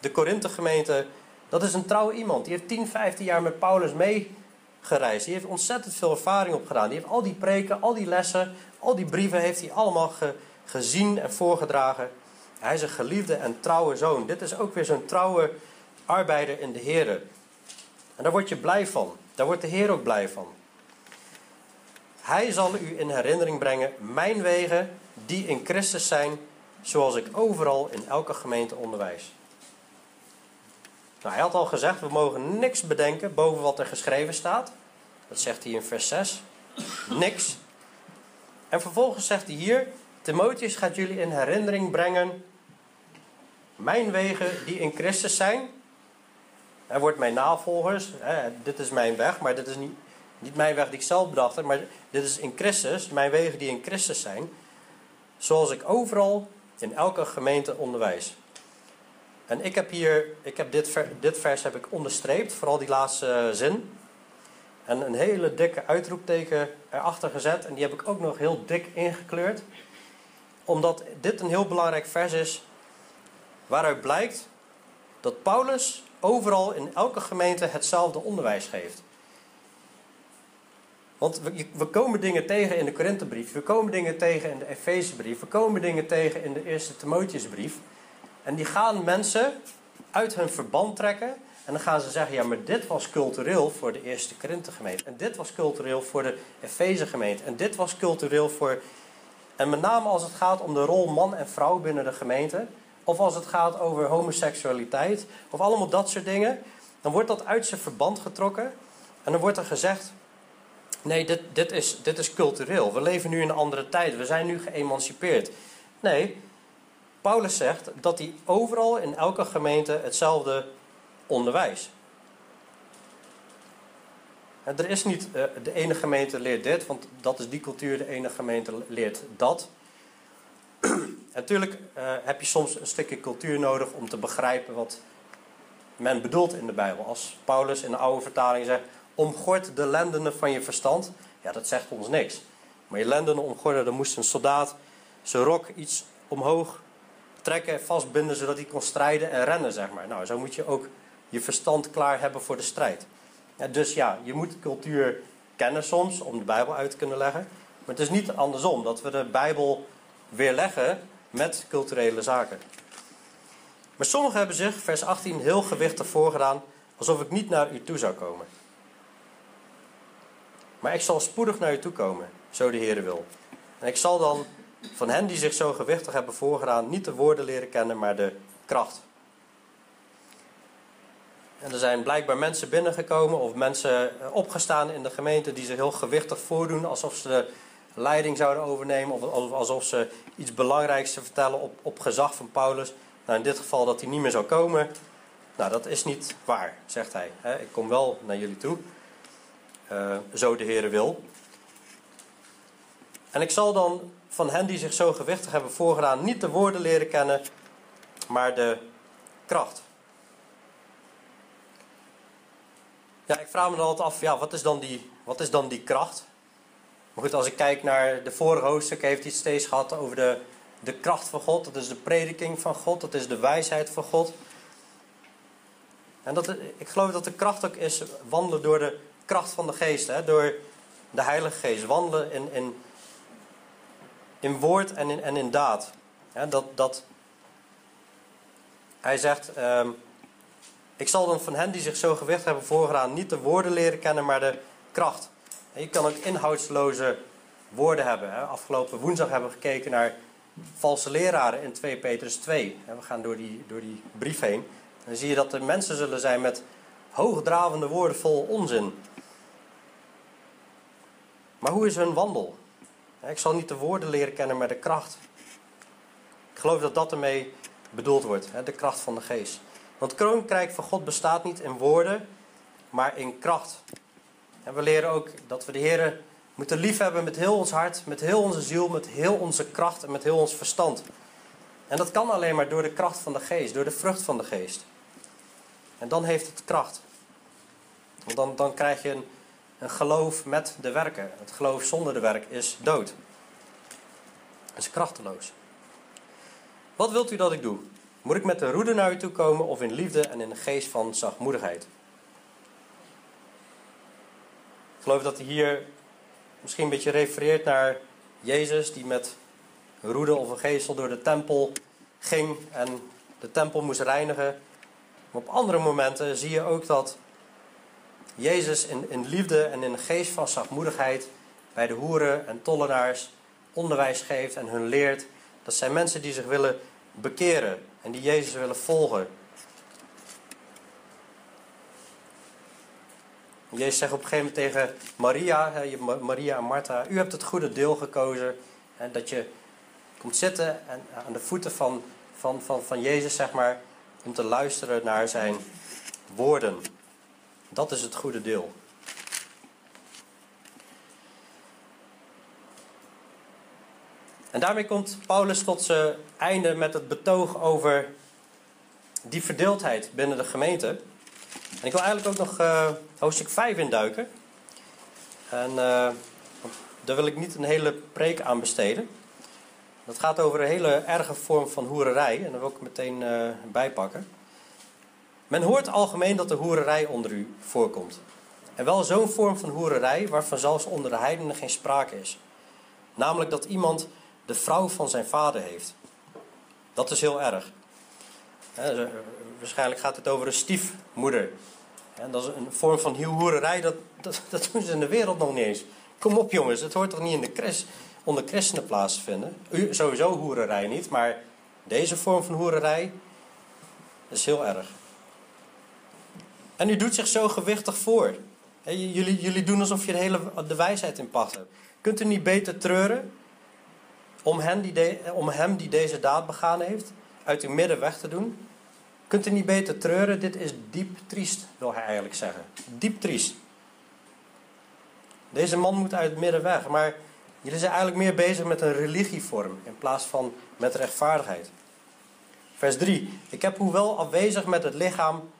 de Korinthe gemeente. Dat is een trouwe iemand. Die heeft 10, 15 jaar met Paulus meegereisd. Die heeft ontzettend veel ervaring opgedaan. Die heeft al die preken, al die lessen, al die brieven heeft hij allemaal gezien en voorgedragen. Hij is een geliefde en trouwe zoon. Dit is ook weer zo'n trouwe arbeider in de Heer. En daar word je blij van. Daar wordt de Heer ook blij van. Hij zal u in herinnering brengen mijn wegen die in Christus zijn, zoals ik overal in elke gemeente onderwijs. Nou, hij had al gezegd, we mogen niks bedenken boven wat er geschreven staat. Dat zegt hij in vers 6. Niks. En vervolgens zegt hij hier, Timotheus gaat jullie in herinnering brengen mijn wegen die in Christus zijn. Hij wordt mijn navolgers. Hè, dit is mijn weg, maar dit is niet, niet mijn weg die ik zelf bedacht heb. Maar dit is in Christus, mijn wegen die in Christus zijn. Zoals ik overal in elke gemeente onderwijs. En ik heb hier, ik heb dit, dit vers heb ik onderstreept, vooral die laatste zin. En een hele dikke uitroepteken erachter gezet. En die heb ik ook nog heel dik ingekleurd. Omdat dit een heel belangrijk vers is. Waaruit blijkt dat Paulus overal in elke gemeente hetzelfde onderwijs geeft. Want we, komen dingen tegen in de Korinthebrief, we komen dingen tegen in de Efezebrief, we komen dingen tegen in de eerste Timotheusbrief. En die gaan mensen uit hun verband trekken. En dan gaan ze zeggen, ja, maar dit was cultureel voor de eerste Korinthe gemeente. En dit was cultureel voor de Efeze gemeente. En dit was cultureel voor... En met name als het gaat om de rol man en vrouw binnen de gemeente. Of als het gaat over homoseksualiteit. Of allemaal dat soort dingen. Dan wordt dat uit zijn verband getrokken. En dan wordt er gezegd, nee, dit, dit, is, dit is cultureel. We leven nu in een andere tijd. We zijn nu geëmancipeerd. Nee, Paulus zegt dat hij overal in elke gemeente hetzelfde onderwijs. Er is niet uh, de ene gemeente leert dit, want dat is die cultuur, de ene gemeente leert dat. Natuurlijk uh, heb je soms een stukje cultuur nodig om te begrijpen wat men bedoelt in de Bijbel. Als Paulus in de oude vertaling zegt, omgord de lendenen van je verstand. Ja, dat zegt ons niks. Maar je lendenen omgorden, dan moest een soldaat zijn rok iets omhoog trekken en vastbinden zodat hij kon strijden en rennen, zeg maar. Nou, zo moet je ook je verstand klaar hebben voor de strijd. Ja, dus ja, je moet cultuur kennen soms om de Bijbel uit te kunnen leggen. Maar het is niet andersom, dat we de Bijbel weerleggen met culturele zaken. Maar sommigen hebben zich, vers 18, heel gewichtig voorgedaan, alsof ik niet naar u toe zou komen. Maar ik zal spoedig naar u toe komen, zo de Heer wil. En ik zal dan van hen die zich zo gewichtig hebben voorgedaan, niet de woorden leren kennen, maar de kracht. En er zijn blijkbaar mensen binnengekomen of mensen eh, opgestaan in de gemeente die zich heel gewichtig voordoen alsof ze de leiding zouden overnemen of alsof ze iets belangrijks te vertellen op, op gezag van Paulus. Nou, in dit geval dat hij niet meer zou komen. Nou, dat is niet waar, zegt hij. Ik kom wel naar jullie toe, uh, zo de Heer wil. En ik zal dan van hen die zich zo gewichtig hebben voorgedaan niet de woorden leren kennen, maar de kracht. Ja, ik vraag me dan altijd af, ja, wat is dan die, wat is dan die kracht? Maar goed, als ik kijk naar de vorige hoofdstuk, heeft hij het steeds gehad over de, de kracht van God. Dat is de prediking van God, dat is de wijsheid van God. En dat, ik geloof dat de kracht ook is wandelen door de kracht van de geest, hè? door de Heilige Geest. Wandelen in, in, in woord en in, en in daad. dat, dat, hij zegt, ehm, ik zal dan van hen die zich zo gewicht hebben voorgedaan niet de woorden leren kennen, maar de kracht. Je kan ook inhoudsloze woorden hebben. Afgelopen woensdag hebben we gekeken naar valse leraren in 2 Petrus 2. we gaan door die, door die brief heen. Dan zie je dat er mensen zullen zijn met hoogdravende woorden vol onzin. Maar hoe is hun wandel? Ik zal niet de woorden leren kennen, maar de kracht. Ik geloof dat dat ermee bedoeld wordt, de kracht van de geest. Want het van God bestaat niet in woorden, maar in kracht. En we leren ook dat we de Heer moeten liefhebben met heel ons hart, met heel onze ziel, met heel onze kracht en met heel ons verstand. En dat kan alleen maar door de kracht van de geest, door de vrucht van de geest. En dan heeft het kracht. Want dan, dan krijg je een, een geloof met de werken. Het geloof zonder de werk is dood. Is krachteloos. Wat wilt u dat ik doe? Moet ik met de roede naar u toe komen of in liefde en in een geest van zachtmoedigheid? Ik geloof dat hij hier misschien een beetje refereert naar Jezus die met een roede of een geestel door de tempel ging en de tempel moest reinigen. Maar op andere momenten zie je ook dat Jezus in, in liefde en in een geest van zachtmoedigheid bij de hoeren en tollenaars onderwijs geeft en hun leert. Dat zijn mensen die zich willen bekeren en die Jezus willen volgen. Jezus zegt op een gegeven moment tegen Maria, Maria en Martha, u hebt het goede deel gekozen. En dat je komt zitten en aan de voeten van, van, van, van Jezus, zeg maar, om te luisteren naar zijn woorden. Dat is het goede deel. En daarmee komt Paulus tot zijn einde met het betoog over die verdeeldheid binnen de gemeente. En ik wil eigenlijk ook nog uh, hoofdstuk 5 induiken. En uh, daar wil ik niet een hele preek aan besteden. Dat gaat over een hele erge vorm van hoererij. En daar wil ik meteen uh, bijpakken. Men hoort algemeen dat de hoererij onder u voorkomt. En wel zo'n vorm van hoererij waarvan zelfs onder de heidenen geen sprake is. Namelijk dat iemand de vrouw van zijn vader heeft. Dat is heel erg. waarschijnlijk gaat het over een stiefmoeder. En dat is een vorm van hoererij, dat, dat, dat, doen ze in de wereld nog niet eens. Kom op jongens, het hoort toch niet in de christ, onder christenen plaats te vinden? U, sowieso hoererij niet, maar deze vorm van hoererij is heel erg. En u doet zich zo gewichtig voor. jullie, jullie doen alsof je de hele de wijsheid in pacht hebt. Kunt u niet beter treuren om hem, die om hem die deze daad begaan heeft, uit uw midden weg te doen? Kunt u niet beter treuren? Dit is diep triest, wil hij eigenlijk zeggen. Diep triest. Deze man moet uit het midden weg, maar jullie zijn eigenlijk meer bezig met een religievorm in plaats van met rechtvaardigheid. Vers 3. Ik heb hoewel afwezig met het lichaam,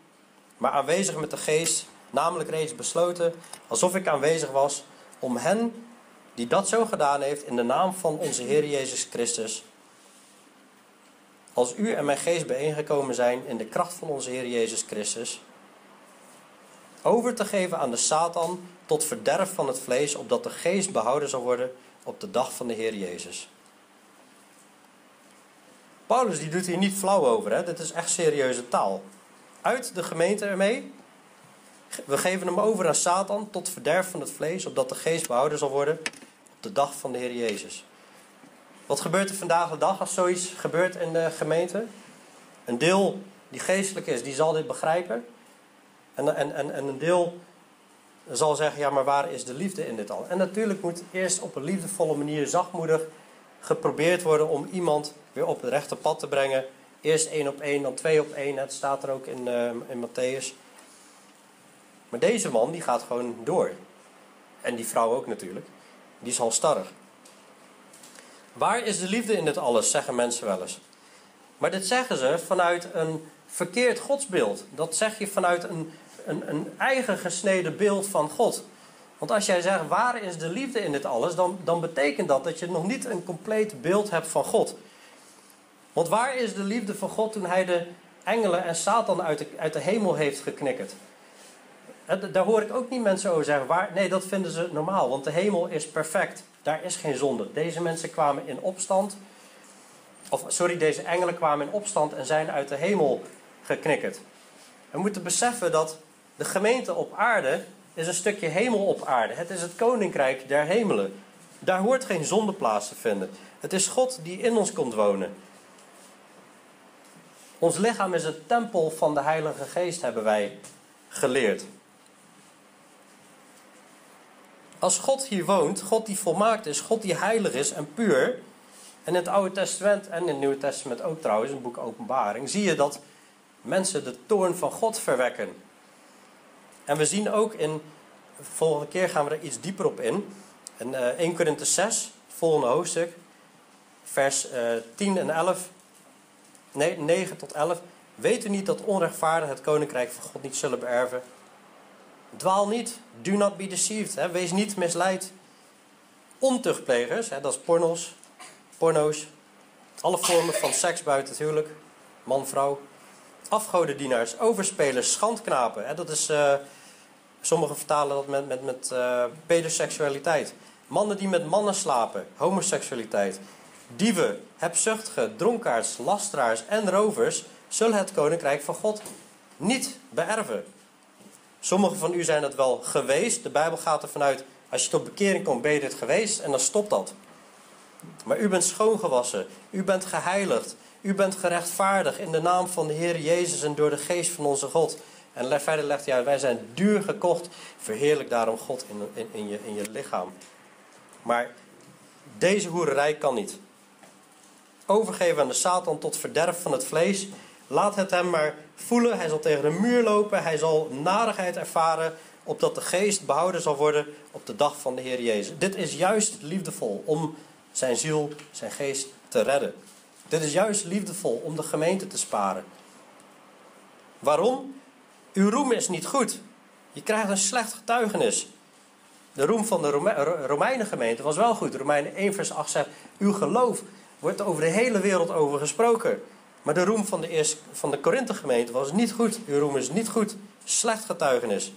maar aanwezig met de geest, namelijk reeds besloten, alsof ik aanwezig was, om hen die dat zo gedaan heeft in de naam van onze Heer Jezus Christus. Als u en mijn geest bijeengekomen zijn in de kracht van onze Heer Jezus Christus, over te geven aan de Satan tot verderf van het vlees, opdat de geest behouden zal worden op de dag van de Heer Jezus. Paulus die doet hier niet flauw over, hè? dit is echt serieuze taal. Uit de gemeente ermee. We geven hem over aan Satan tot verderf van het vlees, opdat de geest behouden zal worden de dag van de Heer Jezus. Wat gebeurt er vandaag de dag als zoiets gebeurt in de gemeente? Een deel die geestelijk is, die zal dit begrijpen. En, en, en, en een deel zal zeggen, ja, maar waar is de liefde in dit al? En natuurlijk moet eerst op een liefdevolle manier, zachtmoedig, geprobeerd worden om iemand weer op het rechte pad te brengen. Eerst één op één, dan twee op één. Het staat er ook in, uh, in Matthäus. Maar deze man, die gaat gewoon door. En die vrouw ook natuurlijk. Die is halstarrig. Waar is de liefde in dit alles, zeggen mensen wel eens. Maar dit zeggen ze vanuit een verkeerd godsbeeld. Dat zeg je vanuit een, een, een eigen gesneden beeld van God. Want als jij zegt, waar is de liefde in dit alles, dan, dan betekent dat dat je nog niet een compleet beeld hebt van God. Want waar is de liefde van God toen hij de engelen en Satan uit de, uit de hemel heeft geknikkerd? Daar hoor ik ook niet mensen over zeggen. Waar, nee, dat vinden ze normaal, want de hemel is perfect. Daar is geen zonde. Deze mensen kwamen in opstand. Of sorry, deze engelen kwamen in opstand en zijn uit de hemel geknikkerd. We moeten beseffen dat de gemeente op aarde is een stukje hemel op aarde. Het is het koninkrijk der hemelen. Daar hoort geen zonde plaats te vinden. Het is God die in ons komt wonen. Ons lichaam is het tempel van de Heilige Geest, hebben wij geleerd. Als God hier woont, God die volmaakt is, God die heilig is en puur. En in het Oude Testament en in het Nieuwe Testament ook trouwens, in het boek Openbaring, zie je dat mensen de toorn van God verwekken. En we zien ook in, de volgende keer gaan we er iets dieper op in. In uh, 1 Korinthe 6, volgende hoofdstuk, vers uh, eh, 10 en 11. Nee, 9 tot 11. Weet u niet dat onrechtvaardigen het koninkrijk van God niet zullen beërven? Dwaal niet. Do not be deceived. Hè. Wees niet misleid. Ontuchtplegers, hè, dat is porno's, porno's. Alle vormen van seks buiten het huwelijk. Man, vrouw. Afgodendienaars, overspelers, schandknapen. Hè, dat is, uh, sommigen vertalen dat met, met, met uh, pedoseksualiteit. Mannen die met mannen slapen, homoseksualiteit. Dieven, hebzuchtigen, dronkaards, lasteraars en rovers zullen het koninkrijk van God niet beërven. Sommigen van u zijn het wel geweest. De Bijbel gaat ervan uit, als je tot bekering komt, ben je dit geweest en dan stopt dat. Maar u bent schoongewassen, u bent geheiligd, u bent gerechtvaardigd in de naam van de Heer Jezus en door de geest van onze God. En verder legt hij uit, wij zijn duur gekocht, verheerlijk daarom God in, in, je, in je lichaam. Maar deze hoererij kan niet. Overgeven aan de Satan tot verderf van het vlees. Laat het hem maar voelen. Hij zal tegen de muur lopen. Hij zal narigheid ervaren. Opdat de geest behouden zal worden op de dag van de Heer Jezus. Dit is juist liefdevol om zijn ziel, zijn geest te redden. Dit is juist liefdevol om de gemeente te sparen. Waarom? Uw roem is niet goed. Je krijgt een slecht getuigenis. De roem van de Romeinen gemeente was wel goed. Romeinen 1 vers 8 zegt, uw geloof wordt over de hele wereld over gesproken. Maar de roem van de, eerste, van de Korinthe gemeente was niet goed. Uw roem is niet goed. Slecht getuigenis.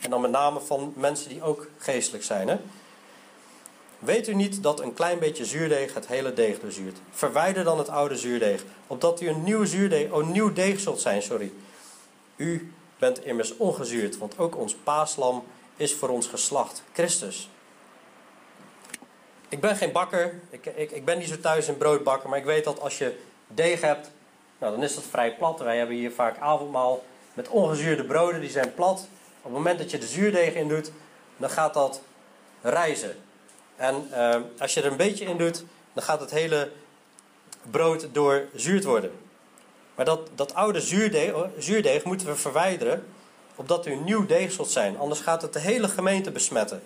En dan met name van mensen die ook geestelijk zijn. Hè? Weet u niet dat een klein beetje zuurdeeg het hele deeg doorzuurt? Verwijder dan het oude zuurdeeg, opdat u een nieuw, zuurdeeg, oh, nieuw deeg zult zijn. Sorry. U bent immers ongezuurd, want ook ons paaslam is voor ons geslacht, Christus. Ik ben geen bakker, ik, ik, ik ben niet zo thuis in broodbakken, maar ik weet dat als je deeg hebt, nou, dan is dat vrij plat. Wij hebben hier vaak avondmaal met ongezuurde broden, die zijn plat. Op het moment dat je de zuurdeeg in doet, dan gaat dat rijzen. En uh, als je er een beetje in doet, dan gaat het hele brood doorzuurd worden. Maar dat, dat oude zuurdeeg, zuurdeeg moeten we verwijderen, opdat u een nieuw deeg zult zijn. Anders gaat het de hele gemeente besmetten.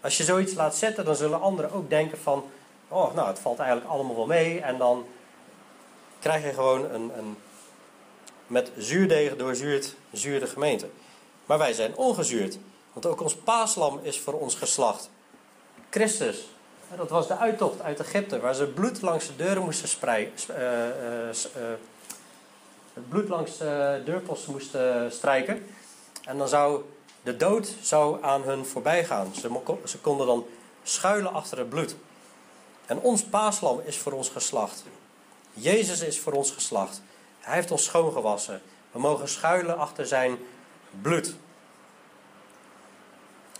Als je zoiets laat zetten, dan zullen anderen ook denken van... Oh, nou, het valt eigenlijk allemaal wel mee. En dan krijg je gewoon een, een met zuurdeeg doorzuurd, zure gemeente. Maar wij zijn ongezuurd. Want ook ons paaslam is voor ons geslacht. Christus. Dat was de uittocht uit Egypte, waar ze bloed langs de deuren moesten spreiden. Uh, uh, het bloed langs de deurposten moesten strijken. En dan zou de dood zou aan hun voorbij gaan. Ze, ze konden dan schuilen achter het bloed. En ons paaslam is voor ons geslacht. Jezus is voor ons geslacht. Hij heeft ons schoongewassen. We mogen schuilen achter zijn bloed.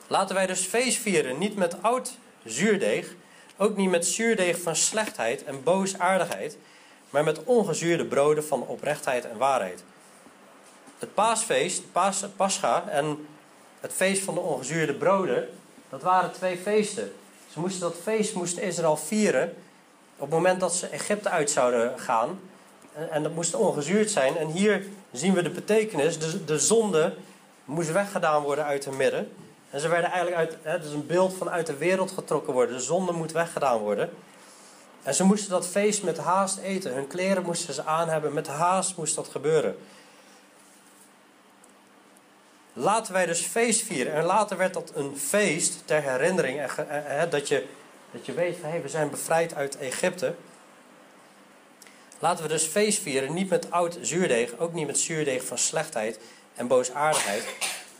Laten wij dus feest vieren, niet met oud zuurdeeg, ook niet met zuurdeeg van slechtheid en boosaardigheid, maar met ongezuurde broden van oprechtheid en waarheid. Het paasfeest, paas, Pascha en het feest van de ongezuurde broden, dat waren twee feesten. Ze moesten dat feest moest Israël vieren op het moment dat ze Egypte uit zouden gaan. En, dat moest ongezuurd zijn. En hier zien we de betekenis. De, de zonde moest weggedaan worden uit hun midden. En ze werden eigenlijk uit, het is een beeld van uit de wereld getrokken worden. De zonde moet weggedaan worden. En ze moesten dat feest met haast eten. Hun kleren moesten ze aan hebben. Met haast moest dat gebeuren. Laten wij dus feest vieren. En later werd dat een feest ter herinnering. En, dat, je, dat je weet hey, we zijn bevrijd uit Egypte. Laten we dus feest vieren. Niet met oud zuurdeeg. Ook niet met zuurdeeg van slechtheid en boosaardigheid.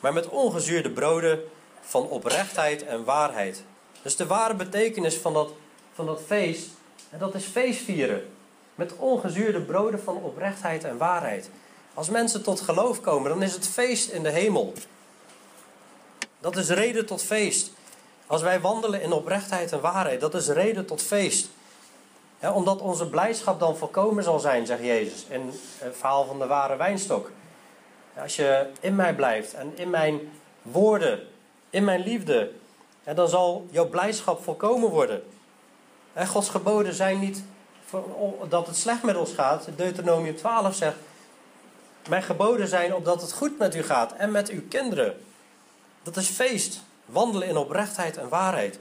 Maar met ongezuurde broden van oprechtheid en waarheid. Dus de ware betekenis van dat, van dat feest, en dat is feestvieren. Met ongezuurde broden van oprechtheid en waarheid. Als mensen tot geloof komen, dan is het feest in de hemel. Dat is reden tot feest. Als wij wandelen in oprechtheid en waarheid, dat is reden tot feest. omdat onze blijdschap dan volkomen zal zijn, zegt Jezus in het verhaal van de ware wijnstok. Als je in mij blijft en in mijn woorden in mijn liefde. Dan zal jouw blijdschap volkomen worden. En Gods geboden zijn niet dat het slecht met ons gaat. Deuteronomium 12 zegt: Mijn geboden zijn opdat het goed met u gaat en met uw kinderen. Dat is feest. Wandelen in oprechtheid en waarheid.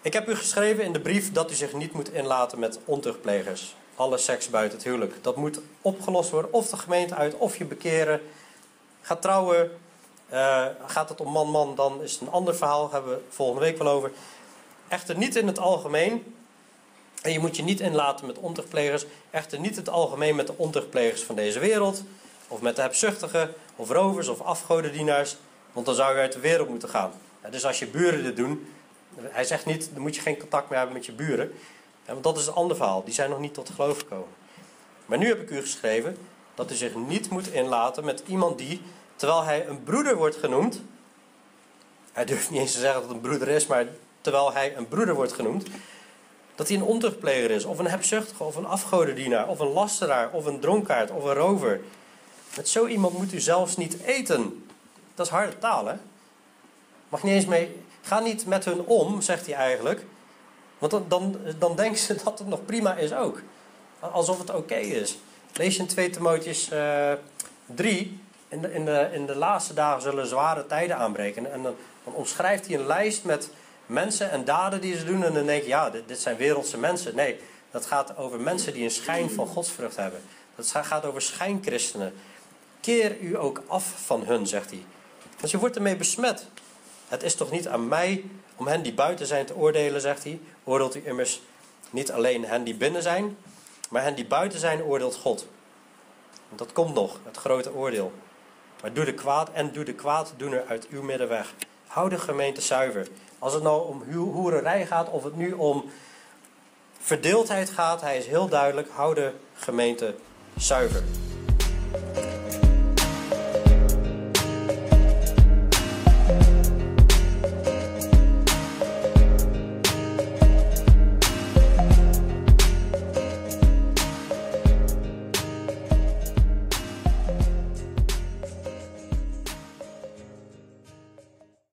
Ik heb u geschreven in de brief dat u zich niet moet inlaten met ontuchtplegers. Alle seks buiten het huwelijk. Dat moet opgelost worden. Of de gemeente uit, of je bekeren. Ga trouwen uh, gaat het om man-man, dan is het een ander verhaal. Daar hebben we volgende week wel over. Echter niet in het algemeen. En je moet je niet inlaten met ontuchtplegers. Echter niet in het algemeen met de ontuchtplegers van deze wereld. Of met de hebzuchtigen, of rovers, of afgodendienaars. Want dan zou je uit de wereld moeten gaan. dus als je buren dit doen. Hij zegt niet, dan moet je geen contact meer hebben met je buren. want dat is een ander verhaal. Die zijn nog niet tot geloof gekomen. Maar nu heb ik u geschreven. dat u zich niet moet inlaten met iemand die, terwijl hij een broeder wordt genoemd, hij durft niet eens te zeggen dat het een broeder is, maar terwijl hij een broeder wordt genoemd, dat hij een ontuchtpleger is, of een hebzuchtige, of een afgodendienaar, of een lasteraar, of een dronkaard, of een rover. Met zo iemand moet u zelfs niet eten. Dat is harde taal, hè? Mag niet eens mee. Ga niet met hun om, zegt hij eigenlijk. Want dan, dan, denken ze dat het nog prima is ook. Alsof het oké is. Lees in 2 Timotheus uh, 3. In de, in, de, in de laatste dagen zullen zware tijden aanbreken. En dan, dan omschrijft hij een lijst met mensen en daden die ze doen. En dan denk je, ja, dit, dit zijn wereldse mensen. Nee, dat gaat over mensen die een schijn van godsvrucht hebben. Dat gaat over schijnchristenen. Keer u ook af van hun, zegt hij. Want je wordt ermee besmet. Het is toch niet aan mij om hen die buiten zijn te oordelen, zegt hij. Oordeelt u immers niet alleen hen die binnen zijn, maar hen die buiten zijn oordeelt God. Want dat komt nog, het grote oordeel. Maar doe de kwaad en doe de kwaaddoener uit uw midden weg. Hou de gemeente zuiver. Als het nou om hoererij gaat of het nu om verdeeldheid gaat, hij is heel duidelijk, hou de gemeente zuiver.